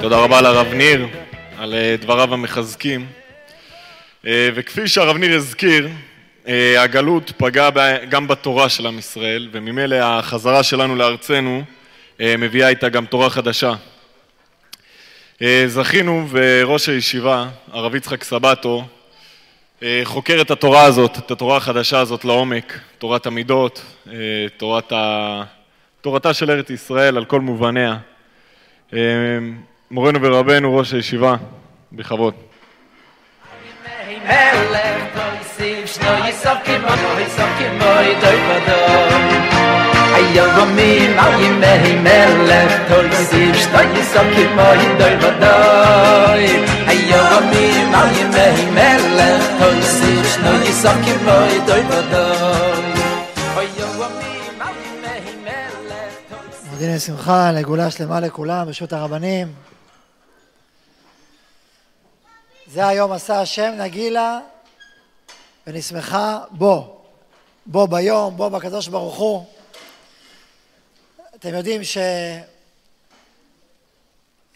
תודה רבה לרב ניר על אה, דבריו המחזקים. אה, וכפי שהרב ניר הזכיר אה, הגלות פגעה גם בתורה של עם ישראל וממילא החזרה שלנו לארצנו מביאה איתה גם תורה חדשה. זכינו וראש הישיבה הרב יצחק סבטו חוקר את התורה הזאת, את התורה החדשה הזאת לעומק, תורת המידות, תורת ה... תורתה של ארץ ישראל על כל מובניה מורנו ורבנו ראש הישיבה, בכבוד. הירמים על ימי מלך תוסיף שתי יסוקים מוי דוי ודוי מודיעין שמחה, לגאולה שלמה לכולם, ברשות הרבנים. זה היום עשה השם, נגילה ונשמחה בו. בו ביום, בו בקדוש ברוך הוא. אתם יודעים ש...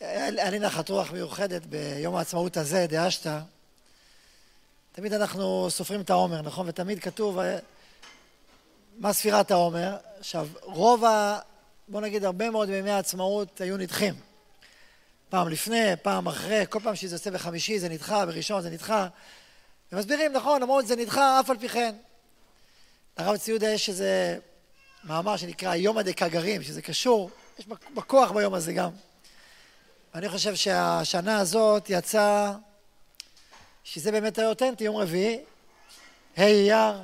היה לי נחת רוח מיוחדת ביום העצמאות הזה, דאשתא. תמיד אנחנו סופרים את העומר, נכון? ותמיד כתוב מה ספירת העומר. עכשיו, רוב. בוא נגיד, הרבה מאוד מימי העצמאות היו נדחים. פעם לפני, פעם אחרי, כל פעם שזה יוצא בחמישי זה נדחה, בראשון זה נדחה. ומסבירים, נכון, למרות זה נדחה אף על פי כן. לרב ציודה יש איזה מאמר שנקרא יומא דקגרים, שזה קשור, יש בכוח ביום הזה גם. ואני חושב שהשנה הזאת יצא, שזה באמת היה אותנטי, יום רביעי, ה' אייר,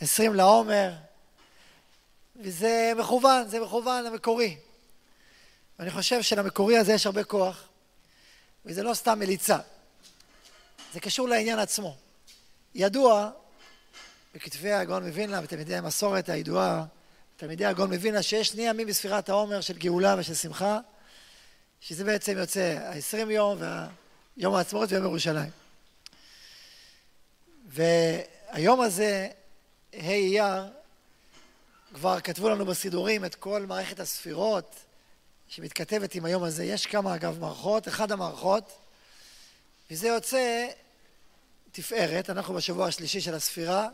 עשרים לעומר, וזה מכוון, זה מכוון למקורי. ואני חושב שלמקורי הזה יש הרבה כוח, וזה לא סתם מליצה. זה קשור לעניין עצמו. ידוע בכתבי הגאון מווילנה ותלמידי המסורת הידועה, תלמידי הגאון מווילנה, שיש שני ימים בספירת העומר של גאולה ושל שמחה, שזה בעצם יוצא ה-20 יום ויום העצמאות ויום ירושלים. והיום הזה, ה' אייר, כבר כתבו לנו בסידורים את כל מערכת הספירות שמתכתבת עם היום הזה. יש כמה אגב מערכות, אחד המערכות, וזה יוצא תפארת, אנחנו בשבוע השלישי של הספירה,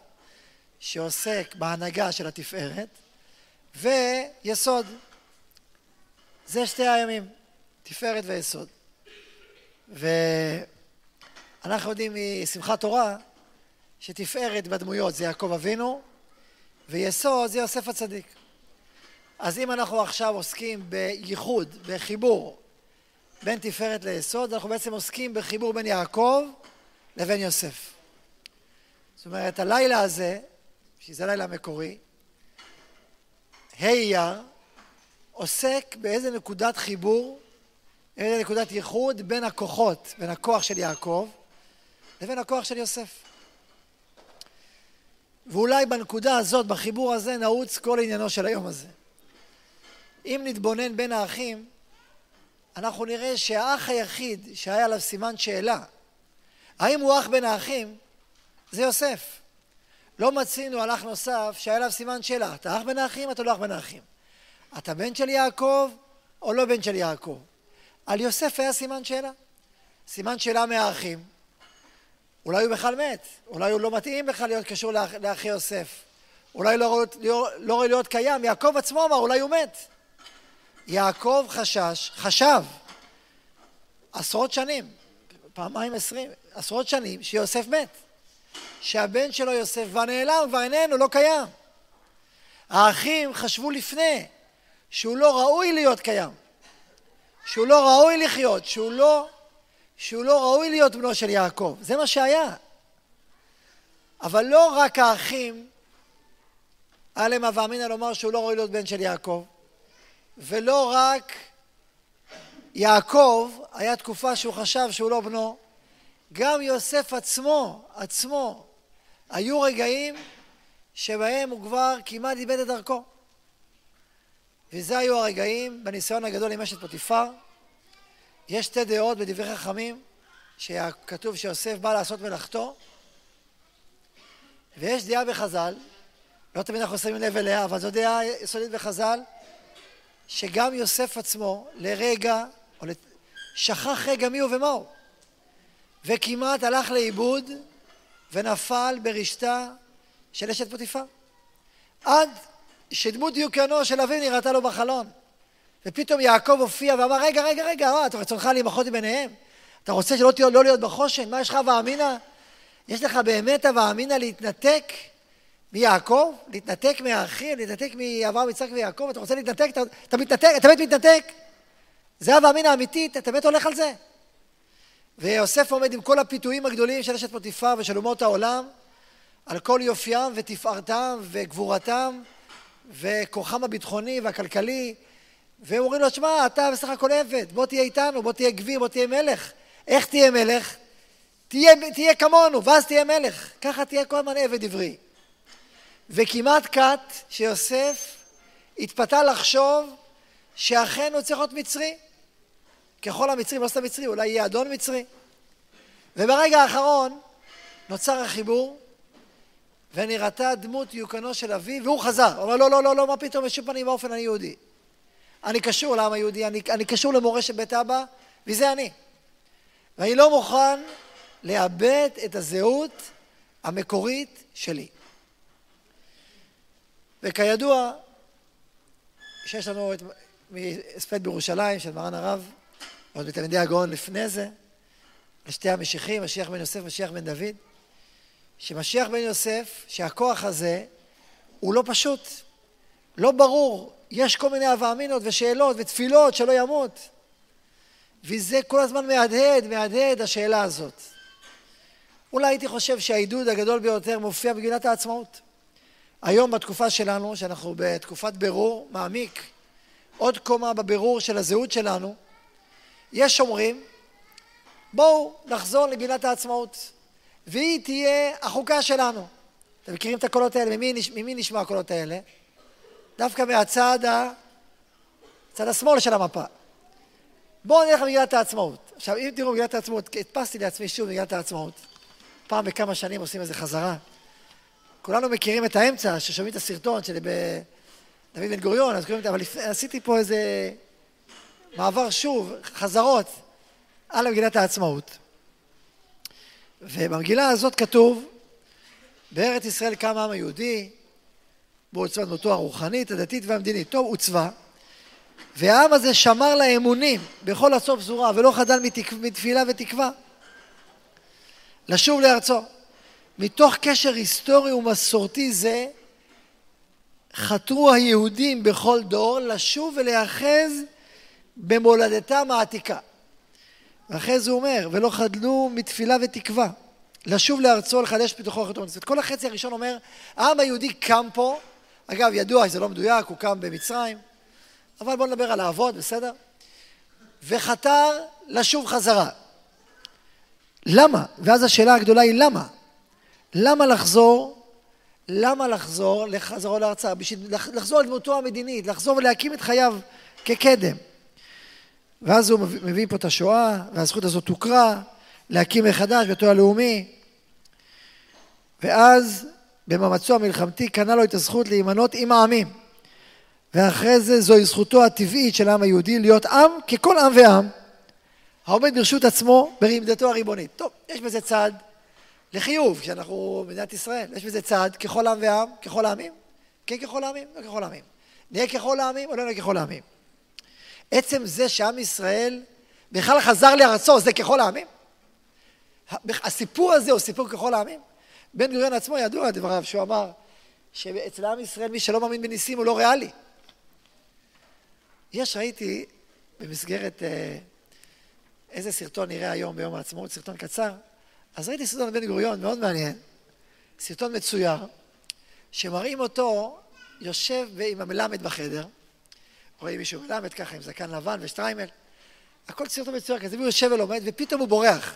שעוסק בהנהגה של התפארת, ויסוד. זה שתי הימים, תפארת ויסוד. ואנחנו יודעים משמחת תורה שתפארת בדמויות זה יעקב אבינו, ויסוד זה יוסף הצדיק. אז אם אנחנו עכשיו עוסקים בייחוד, בחיבור בין תפארת ליסוד, אנחנו בעצם עוסקים בחיבור בין יעקב לבין יוסף. זאת אומרת, הלילה הזה, שזה לילה מקורי, ה' אייר, עוסק באיזה נקודת חיבור, איזה נקודת ייחוד בין הכוחות, בין הכוח של יעקב לבין הכוח של יוסף. ואולי בנקודה הזאת, בחיבור הזה, נעוץ כל עניינו של היום הזה. אם נתבונן בין האחים, אנחנו נראה שהאח היחיד שהיה עליו סימן שאלה, האם הוא אח בין האחים, זה יוסף. לא מצינו על אח נוסף שהיה עליו סימן שאלה. אתה אח בין האחים, אתה לא אח בין האחים. אתה בן של יעקב או לא בן של יעקב. על יוסף היה סימן שאלה. סימן שאלה מהאחים. אולי הוא בכלל מת, אולי הוא לא מתאים בכלל להיות קשור לאח, לאחי יוסף. אולי לא ראוי לא, לא להיות קיים. יעקב עצמו אמר, אולי הוא מת. יעקב חשש, חשב, עשרות שנים, פעמיים עשרים, עשרות שנים, שיוסף מת. שהבן שלו יוסף כבר נעלם, כבר איננו, לא קיים. האחים חשבו לפני שהוא לא ראוי להיות קיים, שהוא לא ראוי לחיות, שהוא לא שהוא לא ראוי להיות בנו של יעקב. זה מה שהיה. אבל לא רק האחים, היה להם הווה אמינא לומר שהוא לא ראוי להיות בן של יעקב, ולא רק יעקב, היה תקופה שהוא חשב שהוא לא בנו, גם יוסף עצמו, עצמו, היו רגעים שבהם הוא כבר כמעט איבד את דרכו. וזה היו הרגעים בניסיון הגדול עם אשת פוטיפר, יש שתי דעות בדברי חכמים, שכתוב שיוסף בא לעשות מלאכתו, ויש דעה בחז"ל, לא תמיד אנחנו שמים לב אליה, אבל זו דעה יסודית בחז"ל, שגם יוסף עצמו לרגע, או לת... שכח רגע מי הוא ומה הוא, וכמעט הלך לאיבוד ונפל ברשתה של אשת פוטיפר. עד שדמות דיוקנו של אביו נראתה לו בחלון. ופתאום יעקב הופיע ואמר, רגע, רגע, רגע, אה, אתה רצונך להימחות ביניהם? אתה רוצה שלא תהיה, לא להיות בחושן? מה יש לך הווה אמינא? יש לך באמת הווה אמינא להתנתק מיעקב? להתנתק מהאחים? להתנתק מאברהם, יצחק ויעקב? אתה רוצה להתנתק? אתה, אתה מתנתק? אתה באמת מתנתק? זה הווה אמינא אמיתית? אתה באמת הולך על זה? ויוסף עומד עם כל הפיתויים הגדולים של אשת פוטיפר ושל אומות העולם, על כל יופיים ותפארתם וגבורתם וכוחם הביטחוני והכלכלי, והם אומרים לו, שמע, אתה בסך הכל עבד, בוא תהיה איתנו, בוא תהיה גביר, בוא תהיה מלך. איך תהיה מלך? תהיה, תהיה כמונו, ואז תהיה מלך. ככה תהיה כל הזמן עבד עברי. וכמעט קט שיוסף התפתה לחשוב שאכן הוא צריך להיות מצרי. ככל המצרים, לא סתם מצרי, אולי יהיה אדון מצרי. וברגע האחרון נוצר החיבור, ונראתה דמות דיוקנו של אבי, והוא חזר. הוא אומר, לא, לא, לא, לא, מה פתאום, בשום פנים ואופן אני יהודי. אני קשור לעם היהודי, אני, אני קשור למורשת בית אבא, וזה אני. ואני לא מוכן לאבד את הזהות המקורית שלי. וכידוע, שיש לנו את הספד בירושלים של מרן הרב, עוד מתלמידי הגאון לפני זה, לשתי המשיחים, משיח בן יוסף, משיח בן דוד, שמשיח בן יוסף, שהכוח הזה הוא לא פשוט, לא ברור, יש כל מיני הווה אמינות ושאלות ותפילות שלא ימות. וזה כל הזמן מהדהד, מהדהד השאלה הזאת. אולי הייתי חושב שהעידוד הגדול ביותר מופיע בגילת העצמאות. היום בתקופה שלנו, שאנחנו בתקופת בירור מעמיק, עוד קומה בבירור של הזהות שלנו, יש אומרים, בואו נחזור לגילת העצמאות, והיא תהיה החוקה שלנו. אתם מכירים את הקולות האלה? ממי, ממי נשמע הקולות האלה? דווקא מהצד ה... צד השמאל של המפה. בואו נלך למגילת העצמאות. עכשיו, אם תראו מגילת העצמאות, הדפסתי לעצמי שוב מגילת העצמאות. פעם בכמה שנים עושים איזה חזרה. כולנו מכירים את האמצע, ששומעים את הסרטון של דוד בן גוריון, אז קוראים את זה, אבל עשיתי פה איזה מעבר שוב, חזרות, על מגילת העצמאות. ובמגילה הזאת כתוב, בארץ ישראל קם העם היהודי, בו עוצבה דמותו הרוחנית, הדתית והמדינית. טוב, עוצבה. והעם הזה שמר לאמונים בכל הסוף פזורה ולא חדל מתק... מתפילה ותקווה. לשוב לארצו. מתוך קשר היסטורי ומסורתי זה, חתרו היהודים בכל דור לשוב ולהיאחז במולדתם העתיקה. ואחרי זה הוא אומר, ולא חדלו מתפילה ותקווה, לשוב לארצו, לחדש פיתוחו תורנות. כל החצי הראשון אומר, העם היהודי קם פה, אגב, ידוע שזה לא מדויק, הוא קם במצרים, אבל בואו נדבר על האבות, בסדר? וחתר לשוב חזרה. למה? ואז השאלה הגדולה היא למה? למה לחזור? למה לחזור לחזרו לארצה? בשביל לחזור לדמותו המדינית, לחזור ולהקים את חייו כקדם. ואז הוא מביא פה את השואה, והזכות הזאת תוכרה, להקים מחדש ביתו הלאומי. ואז במאמצו המלחמתי קנה לו את הזכות להימנות עם העמים. ואחרי זה זוהי זכותו הטבעית של העם היהודי להיות עם ככל עם ועם, העומד ברשות עצמו ברמדתו הריבונית. טוב, יש בזה צעד לחיוב, כשאנחנו מדינת ישראל, יש בזה צעד ככל עם ועם, ככל העמים, כן ככל העמים, לא ככל העמים. נהיה ככל העמים או לא נהיה ככל העמים. עצם זה שעם ישראל בכלל חזר לארצו, זה ככל העמים? הסיפור הזה הוא סיפור ככל העמים? בן גוריון עצמו ידוע דבריו, שהוא אמר שאצל עם ישראל מי שלא מאמין בניסים הוא לא ריאלי. יש, ראיתי במסגרת אה, איזה סרטון נראה היום ביום העצמאות, סרטון קצר, אז ראיתי סרטון בן גוריון מאוד מעניין, סרטון מצויר, שמראים אותו יושב עם המלמד בחדר, רואים מישהו מלמד ככה עם זקן לבן ושטריימל, הכל סרטון מצויר כזה, והוא יושב ולומד, ופתאום הוא בורח.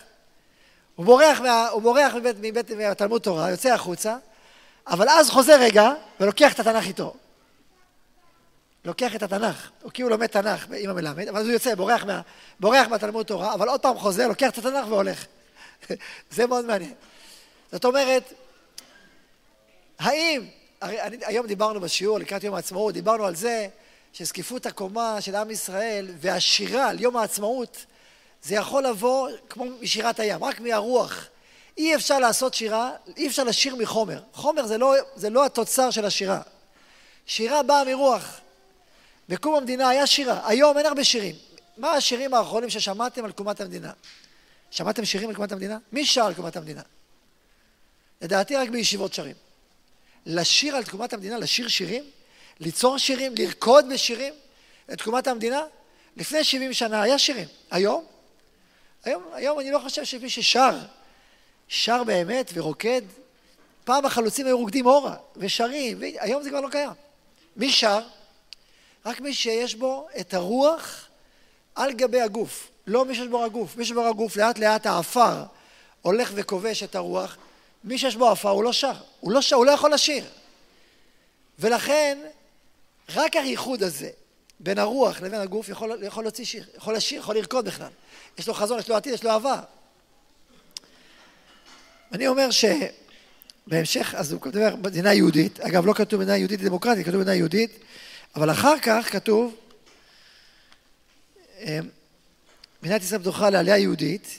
הוא בורח, מה, הוא בורח מבית, מבית, מהתלמוד תורה, יוצא החוצה, אבל אז חוזר רגע ולוקח את התנ"ך איתו. לוקח את התנ"ך, הוא לומד תנ"ך עם המלמד, אבל אז הוא יוצא, בורח, מה, בורח מהתלמוד תורה, אבל עוד פעם חוזר, לוקח את התנ"ך והולך. זה מאוד מעניין. זאת אומרת, האם, הרי אני, היום דיברנו בשיעור לקראת יום העצמאות, דיברנו על זה שזקיפות הקומה של עם ישראל והשירה על יום העצמאות זה יכול לבוא כמו משירת הים, רק מהרוח. אי אפשר לעשות שירה, אי אפשר לשיר מחומר. חומר זה לא, זה לא התוצר של השירה. שירה באה מרוח. בקום המדינה היה שירה, היום אין הרבה שירים. מה השירים האחרונים ששמעתם על תקומת המדינה? שמעתם שירים על תקומת המדינה? מי שר על תקומת המדינה? לדעתי רק בישיבות שרים. לשיר על תקומת המדינה, לשיר שירים, ליצור שירים, לרקוד בשירים לתקומת המדינה, לפני 70 שנה היה שירים. היום? היום, היום אני לא חושב שמי ששר, שר באמת ורוקד, פעם החלוצים היו רוקדים הורה ושרים, והיום זה כבר לא קיים. מי שר? רק מי שיש בו את הרוח על גבי הגוף, לא מי שיש בו הגוף. מי שיש בו הגוף, לאט לאט העפר הולך וכובש את הרוח, מי שיש בו עפר הוא לא שר, הוא לא שר, הוא לא יכול לשיר. ולכן, רק הייחוד הזה בין הרוח לבין הגוף יכול, יכול להוציא שיר, יכול לשיר, יכול לרקוד בכלל. יש לו חזון, יש לו עתיד, יש לו עבר. אני אומר שבהמשך, אז הוא כותב מדינה יהודית, אגב לא כתוב מדינה יהודית דמוקרטית, כתוב מדינה יהודית, אבל אחר כך כתוב אמ, מדינת ישראל פתוחה לעלייה יהודית,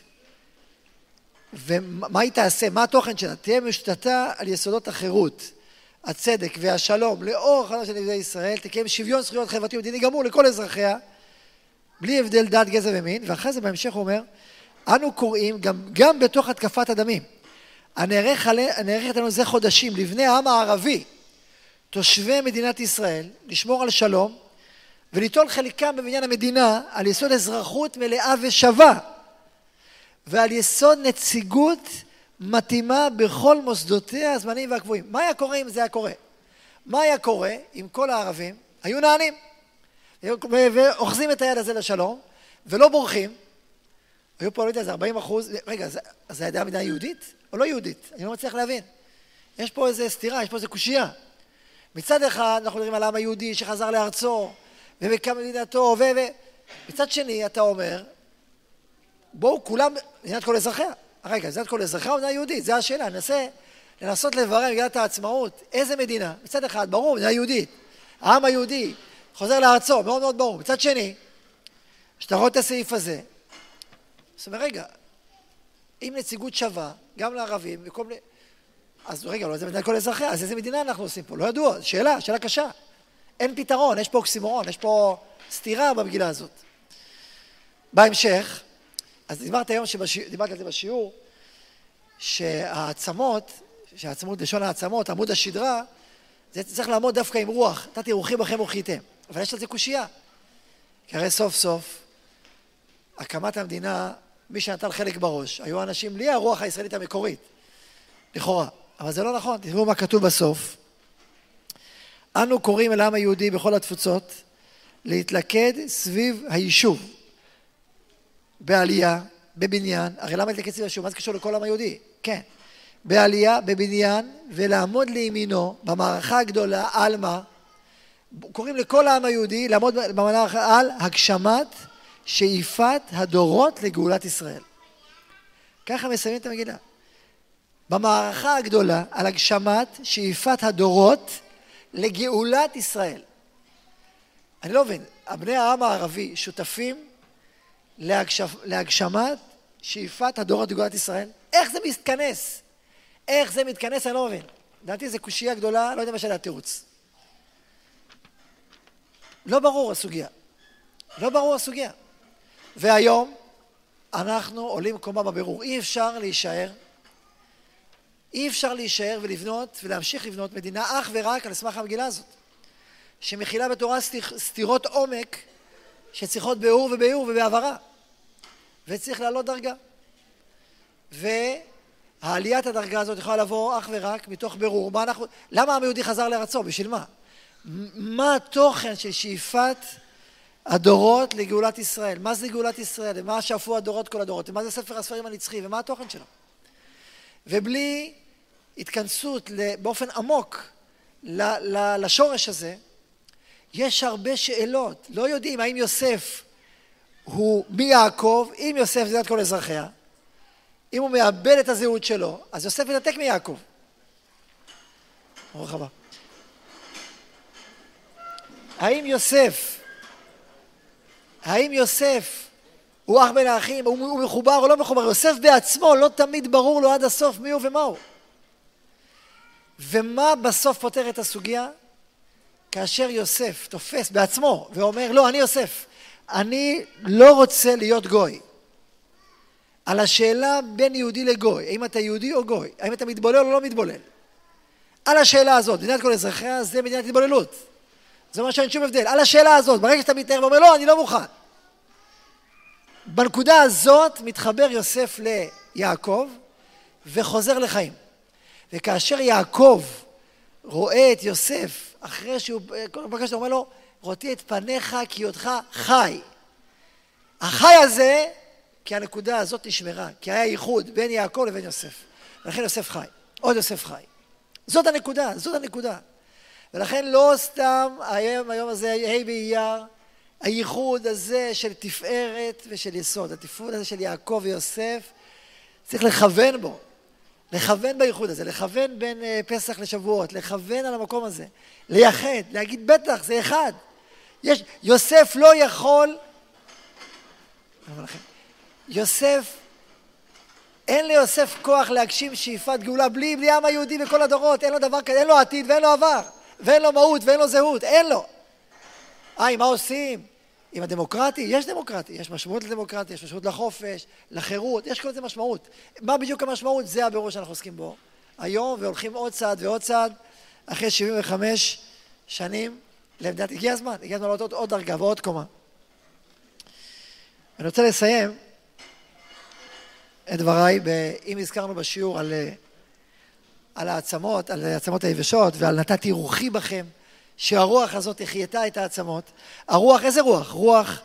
ומה היא תעשה, מה התוכן שלה? תהיה משתתה על יסודות החירות, הצדק והשלום לאור חלום של יהודי ישראל, תקיים שוויון זכויות חברתי ומדיני גמור לכל אזרחיה, בלי הבדל דת, גזע ומין, ואחרי זה בהמשך הוא אומר, אנו קוראים גם, גם בתוך התקפת הדמים, הנערכת לנו זה חודשים לבני העם הערבי, תושבי מדינת ישראל, לשמור על שלום וליטול חלקם בבניין המדינה על יסוד אזרחות מלאה ושווה ועל יסוד נציגות מתאימה בכל מוסדותיה הזמניים והקבועים. מה היה קורה אם זה היה קורה? מה היה קורה אם כל הערבים היו נענים ואוחזים את היד הזה לשלום ולא בורחים? היו פועלים איזה 40 אחוז, רגע, אז זה הייתה מדינה יהודית או לא יהודית? אני לא מצליח להבין. יש פה איזה סתירה, יש פה איזה קושייה. מצד אחד אנחנו מדברים על העם היהודי שחזר לארצו ובקם מדינתו ו... ו... מצד שני אתה אומר בואו כולם, מדינת כל אזרחיה. רגע, מדינת כל אזרחיה או מדינה יהודית? זו השאלה. ננסה לנסות לברר מגילת העצמאות, איזה מדינה? מצד אחד, ברור, מדינה יהודית. העם היהודי חוזר לארצו, מאוד מאוד ברור. מצד שני, כשאתה רואה את הסעיף הזה, זאת אומרת, רגע, אם נציגות שווה, גם לערבים וכל מיני... אז רגע, לא זה מדינת כל אזרחיה, אז איזה מדינה אנחנו עושים פה? לא ידוע, שאלה, שאלה קשה. אין פתרון, יש פה אוקסימורון, יש פה סתירה במגילה הזאת. בהמשך, אז דיברת היום, שבשיעור, דיברתי על זה בשיעור, שהעצמות, שהעצמות, לשון העצמות, עמוד השדרה, זה צריך לעמוד דווקא עם רוח. נתתי רוחי בכם ורחיתם. אבל יש לזה קושייה. כי הרי סוף סוף, הקמת המדינה, מי שנטל חלק בראש, היו אנשים בלי הרוח הישראלית המקורית, לכאורה. אבל זה לא נכון, תראו מה כתוב בסוף. אנו קוראים אל העם היהודי בכל התפוצות להתלכד סביב היישוב, בעלייה, בבניין, הרי למה להתלכד סביב היישוב? מה זה קשור לכל העם היהודי? כן. בעלייה, בבניין, ולעמוד לימינו במערכה הגדולה, על מה? קוראים לכל העם היהודי לעמוד במערכה על הגשמת שאיפת הדורות לגאולת ישראל. ככה מסיימים את המגילה. במערכה הגדולה על הגשמת שאיפת הדורות לגאולת ישראל. אני לא מבין, בני העם הערבי שותפים להגשף, להגשמת שאיפת הדורות לגאולת ישראל? איך זה מתכנס? איך זה מתכנס? אני לא מבין. לדעתי זו קושייה גדולה, לא יודע מה שאלה התירוץ. לא ברור הסוגיה. לא ברור הסוגיה. והיום אנחנו עולים קומה בבירור. אי אפשר להישאר אי אפשר להישאר ולבנות ולהמשיך לבנות מדינה אך ורק על סמך המגילה הזאת, שמכילה בתורה סתירות עומק שצריכות ביאור וביאור ובהבהרה, וצריך לעלות דרגה. והעליית הדרגה הזאת יכולה לבוא אך ורק מתוך בירור. מה אנחנו, למה העם היהודי חזר לארצו? בשביל מה? מה התוכן של שאיפת הדורות לגאולת ישראל? מה זה גאולת ישראל? ומה שאפו הדורות כל הדורות? ומה זה ספר הספרים הנצחי? ומה התוכן שלו? ובלי התכנסות באופן עמוק לשורש הזה, יש הרבה שאלות. לא יודעים האם יוסף הוא מיעקב, אם יוסף זה כל אזרחיה, אם הוא מאבד את הזהות שלו, אז יוסף מתנתק מיעקב. ברוך הבא. האם יוסף, האם יוסף הוא אח בין האחים, הוא, מחובר או לא מחובר? יוסף בעצמו לא תמיד ברור לו עד הסוף מי הוא ומה הוא. ומה בסוף פותר את הסוגיה? כאשר יוסף תופס בעצמו ואומר, לא, אני יוסף, אני לא רוצה להיות גוי. על השאלה בין יהודי לגוי, האם אתה יהודי או גוי, האם אתה מתבולל או לא מתבולל. על השאלה הזאת, מדינת כל אזרחיה זה מדינת התבוללות. זה אומר שאין שום הבדל. על השאלה הזאת, ברגע שאתה מתאר ואומר לא, אני לא מוכן. בנקודה הזאת מתחבר יוסף ליעקב וחוזר לחיים. וכאשר יעקב רואה את יוסף, אחרי שהוא, כל פעם שאתה אומר לו, ראיתי את פניך כי אותך חי. החי הזה, כי הנקודה הזאת נשמרה, כי היה ייחוד בין יעקב לבין יוסף. ולכן יוסף חי, עוד יוסף חי. זאת הנקודה, זאת הנקודה. ולכן לא סתם היום, היום הזה, ה' באייר, הייחוד הזה של תפארת ושל יסוד, התפארת הזה של יעקב ויוסף, צריך לכוון בו, לכוון בייחוד הזה, לכוון בין uh, פסח לשבועות, לכוון על המקום הזה, לייחד, להגיד בטח, זה אחד. יש, יוסף לא יכול, יוסף, אין ליוסף כוח להגשים שאיפת גאולה בלי, בלי העם היהודי בכל הדורות, אין לו דבר כזה, אין לו עתיד ואין לו עבר, ואין לו מהות ואין לו זהות, אין לו. היי, מה עושים? עם הדמוקרטי, יש דמוקרטי, יש משמעות לדמוקרטיה, יש משמעות לחופש, לחירות, יש כל זה משמעות. מה בדיוק המשמעות? זה הבירור שאנחנו עוסקים בו היום, והולכים עוד צעד ועוד צעד, אחרי 75 שנים למדינת, הגיע הזמן, הגיע הזמן לעלות עוד דרגה ועוד קומה. אני רוצה לסיים את דבריי, אם הזכרנו בשיעור על, על העצמות, על העצמות היבשות ועל נתתי רוחי בכם, שהרוח הזאת החייתה את העצמות. הרוח, איזה רוח? רוח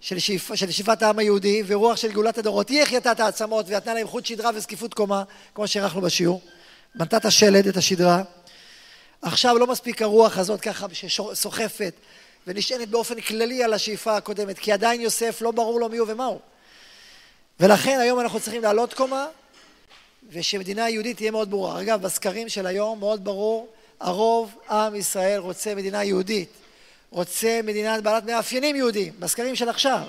של, שאיפ, של שאיפת העם היהודי ורוח של גאולת הדורות. היא החייתה את העצמות ונתנה להם חוט שדרה וזקיפות קומה, כמו שהערכנו בשיעור. בנתה את השלד, את השדרה. עכשיו לא מספיק הרוח הזאת ככה שסוחפת ונשענת באופן כללי על השאיפה הקודמת, כי עדיין יוסף לא ברור לו מי הוא ומה הוא. ולכן היום אנחנו צריכים לעלות קומה, ושמדינה יהודית תהיה מאוד ברורה. אגב, בסקרים של היום מאוד ברור הרוב עם ישראל רוצה מדינה יהודית, רוצה מדינה בעלת מאפיינים יהודיים, בסקרים של עכשיו.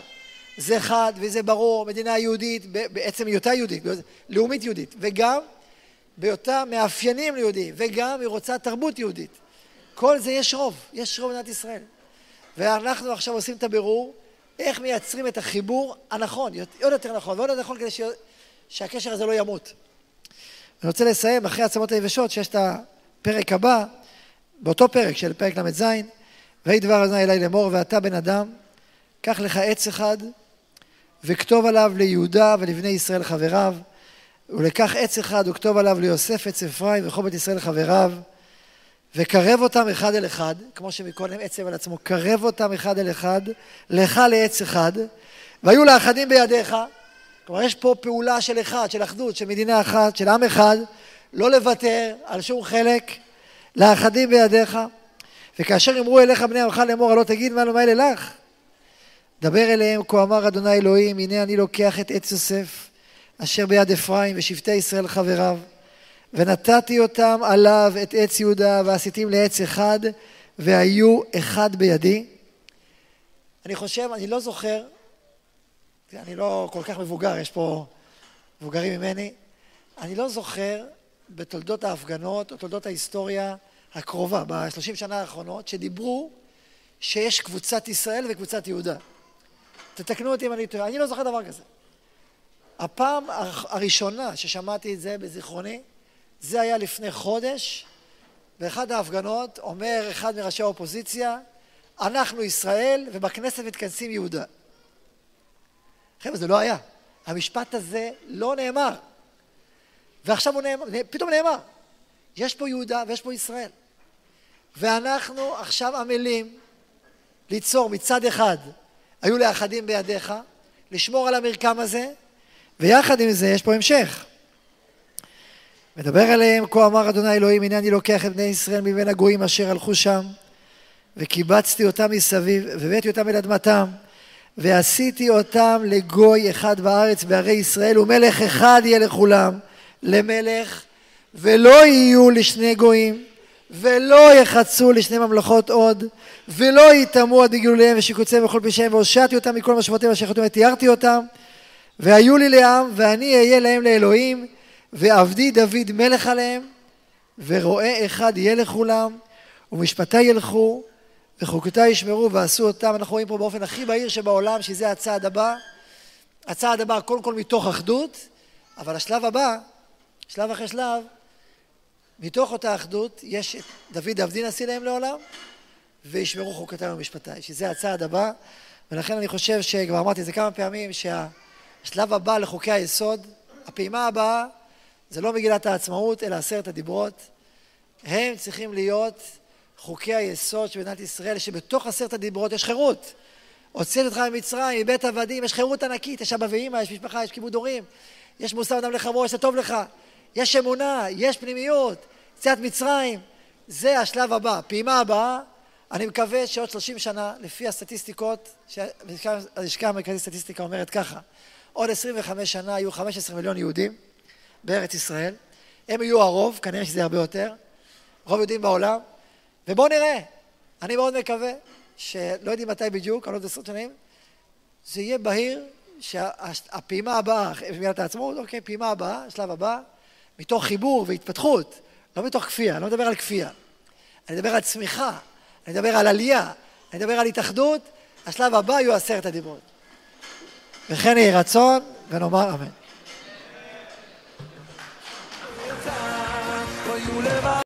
זה חד וזה ברור, מדינה יהודית בעצם היותה יהודית, לאומית יהודית, וגם בהיותה מאפיינים ליהודיים, וגם היא רוצה תרבות יהודית. כל זה יש רוב, יש רוב במדינת ישראל. ואנחנו עכשיו עושים את הבירור איך מייצרים את החיבור הנכון, עוד יותר נכון ועוד יותר נכון כדי ש... שהקשר הזה לא ימות. אני רוצה לסיים אחרי העצמות היבשות שיש את ה... פרק הבא, באותו פרק של פרק ל"ז, ויהי דבר אדוני אלי לאמור, ואתה בן אדם, קח לך עץ אחד, וכתוב עליו ליהודה ולבני ישראל חבריו, ולקח עץ אחד וכתוב עליו ליוסף עץ אפרים וכל בית ישראל חבריו, וקרב אותם אחד אל אחד, כמו שמקודם עצב על עצמו, קרב אותם אחד אל אחד, לך לעץ אחד, והיו לאחדים בידיך, כלומר יש פה פעולה של אחד, של אחדות, של מדינה אחת, של עם אחד, לא לוותר על שום חלק, לאחדים בידיך, וכאשר יאמרו אליך בני עמך לאמור הלא תגיד מה לומר לך, דבר אליהם כה אמר אדוני אלוהים הנה אני לוקח את עץ יוסף אשר ביד אפרים ושבטי ישראל חבריו ונתתי אותם עליו את עץ יהודה ועשיתים לעץ אחד והיו אחד בידי. אני חושב, אני לא זוכר, אני לא כל כך מבוגר, יש פה מבוגרים ממני, אני לא זוכר בתולדות ההפגנות או תולדות ההיסטוריה הקרובה, בשלושים שנה האחרונות, שדיברו שיש קבוצת ישראל וקבוצת יהודה. תתקנו אותי אם אני טועה, אני לא זוכר דבר כזה. הפעם הראשונה ששמעתי את זה בזיכרוני, זה היה לפני חודש, באחד ההפגנות אומר אחד מראשי האופוזיציה, אנחנו ישראל ובכנסת מתכנסים יהודה. חבר'ה, זה לא היה. המשפט הזה לא נאמר. ועכשיו הוא נאמר, פתאום נאמר, יש פה יהודה ויש פה ישראל. ואנחנו עכשיו עמלים ליצור מצד אחד, היו לאחדים בידיך, לשמור על המרקם הזה, ויחד עם זה יש פה המשך. מדבר עליהם, כה אמר אדוני אלוהים, הנה אני לוקח את בני ישראל מבין הגויים אשר הלכו שם, וקיבצתי אותם מסביב, והבאתי אותם אל אדמתם, ועשיתי אותם לגוי אחד בארץ בערי ישראל, ומלך אחד יהיה לכולם. למלך ולא יהיו לשני גויים ולא יחצו לשני ממלכות עוד, ולא יטמאו עד בגלוליהם ושיקוציהם וכל פשעיהם, והושעתי אותם מכל משמעותיהם אשר חטאו ותיארתי אותם, והיו לי לעם, ואני אהיה להם לאלוהים, ועבדי דוד מלך עליהם, ורועה אחד יהיה לכולם, ומשפטי ילכו, וחוקותי ישמרו ועשו אותם. אנחנו רואים פה באופן הכי בהיר שבעולם, שזה הצעד הבא. הצעד הבא קודם כל מתוך אחדות, אבל השלב הבא, שלב אחרי שלב, מתוך אותה אחדות יש את דוד עבדי נשיא להם לעולם, וישמרו חוקותיהם ומשפטיי, שזה הצעד הבא, ולכן אני חושב שכבר אמרתי את זה כמה פעמים, שהשלב הבא לחוקי היסוד, הפעימה הבאה, זה לא מגילת העצמאות, אלא עשרת הדיברות. הם צריכים להיות חוקי היסוד של מדינת ישראל, שבתוך עשרת הדיברות יש חירות. הוצאתי אותך ממצרים, מבית עבדים, יש חירות ענקית, יש אבא ואמא, יש משפחה, יש כיבוד הורים, יש מוסר אדם לחברו, יש טוב לך, יש אמונה, יש פנימיות, יציאת מצרים, זה השלב הבא. פעימה הבאה, אני מקווה שעוד 30 שנה, לפי הסטטיסטיקות, הלשכה המרכזית לסטטיסטיקה אומרת ככה, עוד 25 שנה יהיו 15 מיליון יהודים בארץ ישראל, הם יהיו הרוב, כנראה שזה הרבה יותר, רוב יהודים בעולם, ובואו נראה, אני מאוד מקווה שלא יודעים מתי בדיוק, עוד עשרות שנים, זה יהיה בהיר שהפעימה הבאה, במגילת העצמאות, אוקיי, פעימה הבאה, השלב הבא, מתוך חיבור והתפתחות, לא מתוך כפייה, אני לא מדבר על כפייה, אני מדבר על צמיחה, אני מדבר על עלייה, אני מדבר על התאחדות, השלב הבא יהיו עשרת הדיברות. וכן יהי רצון, ונאמר אמן.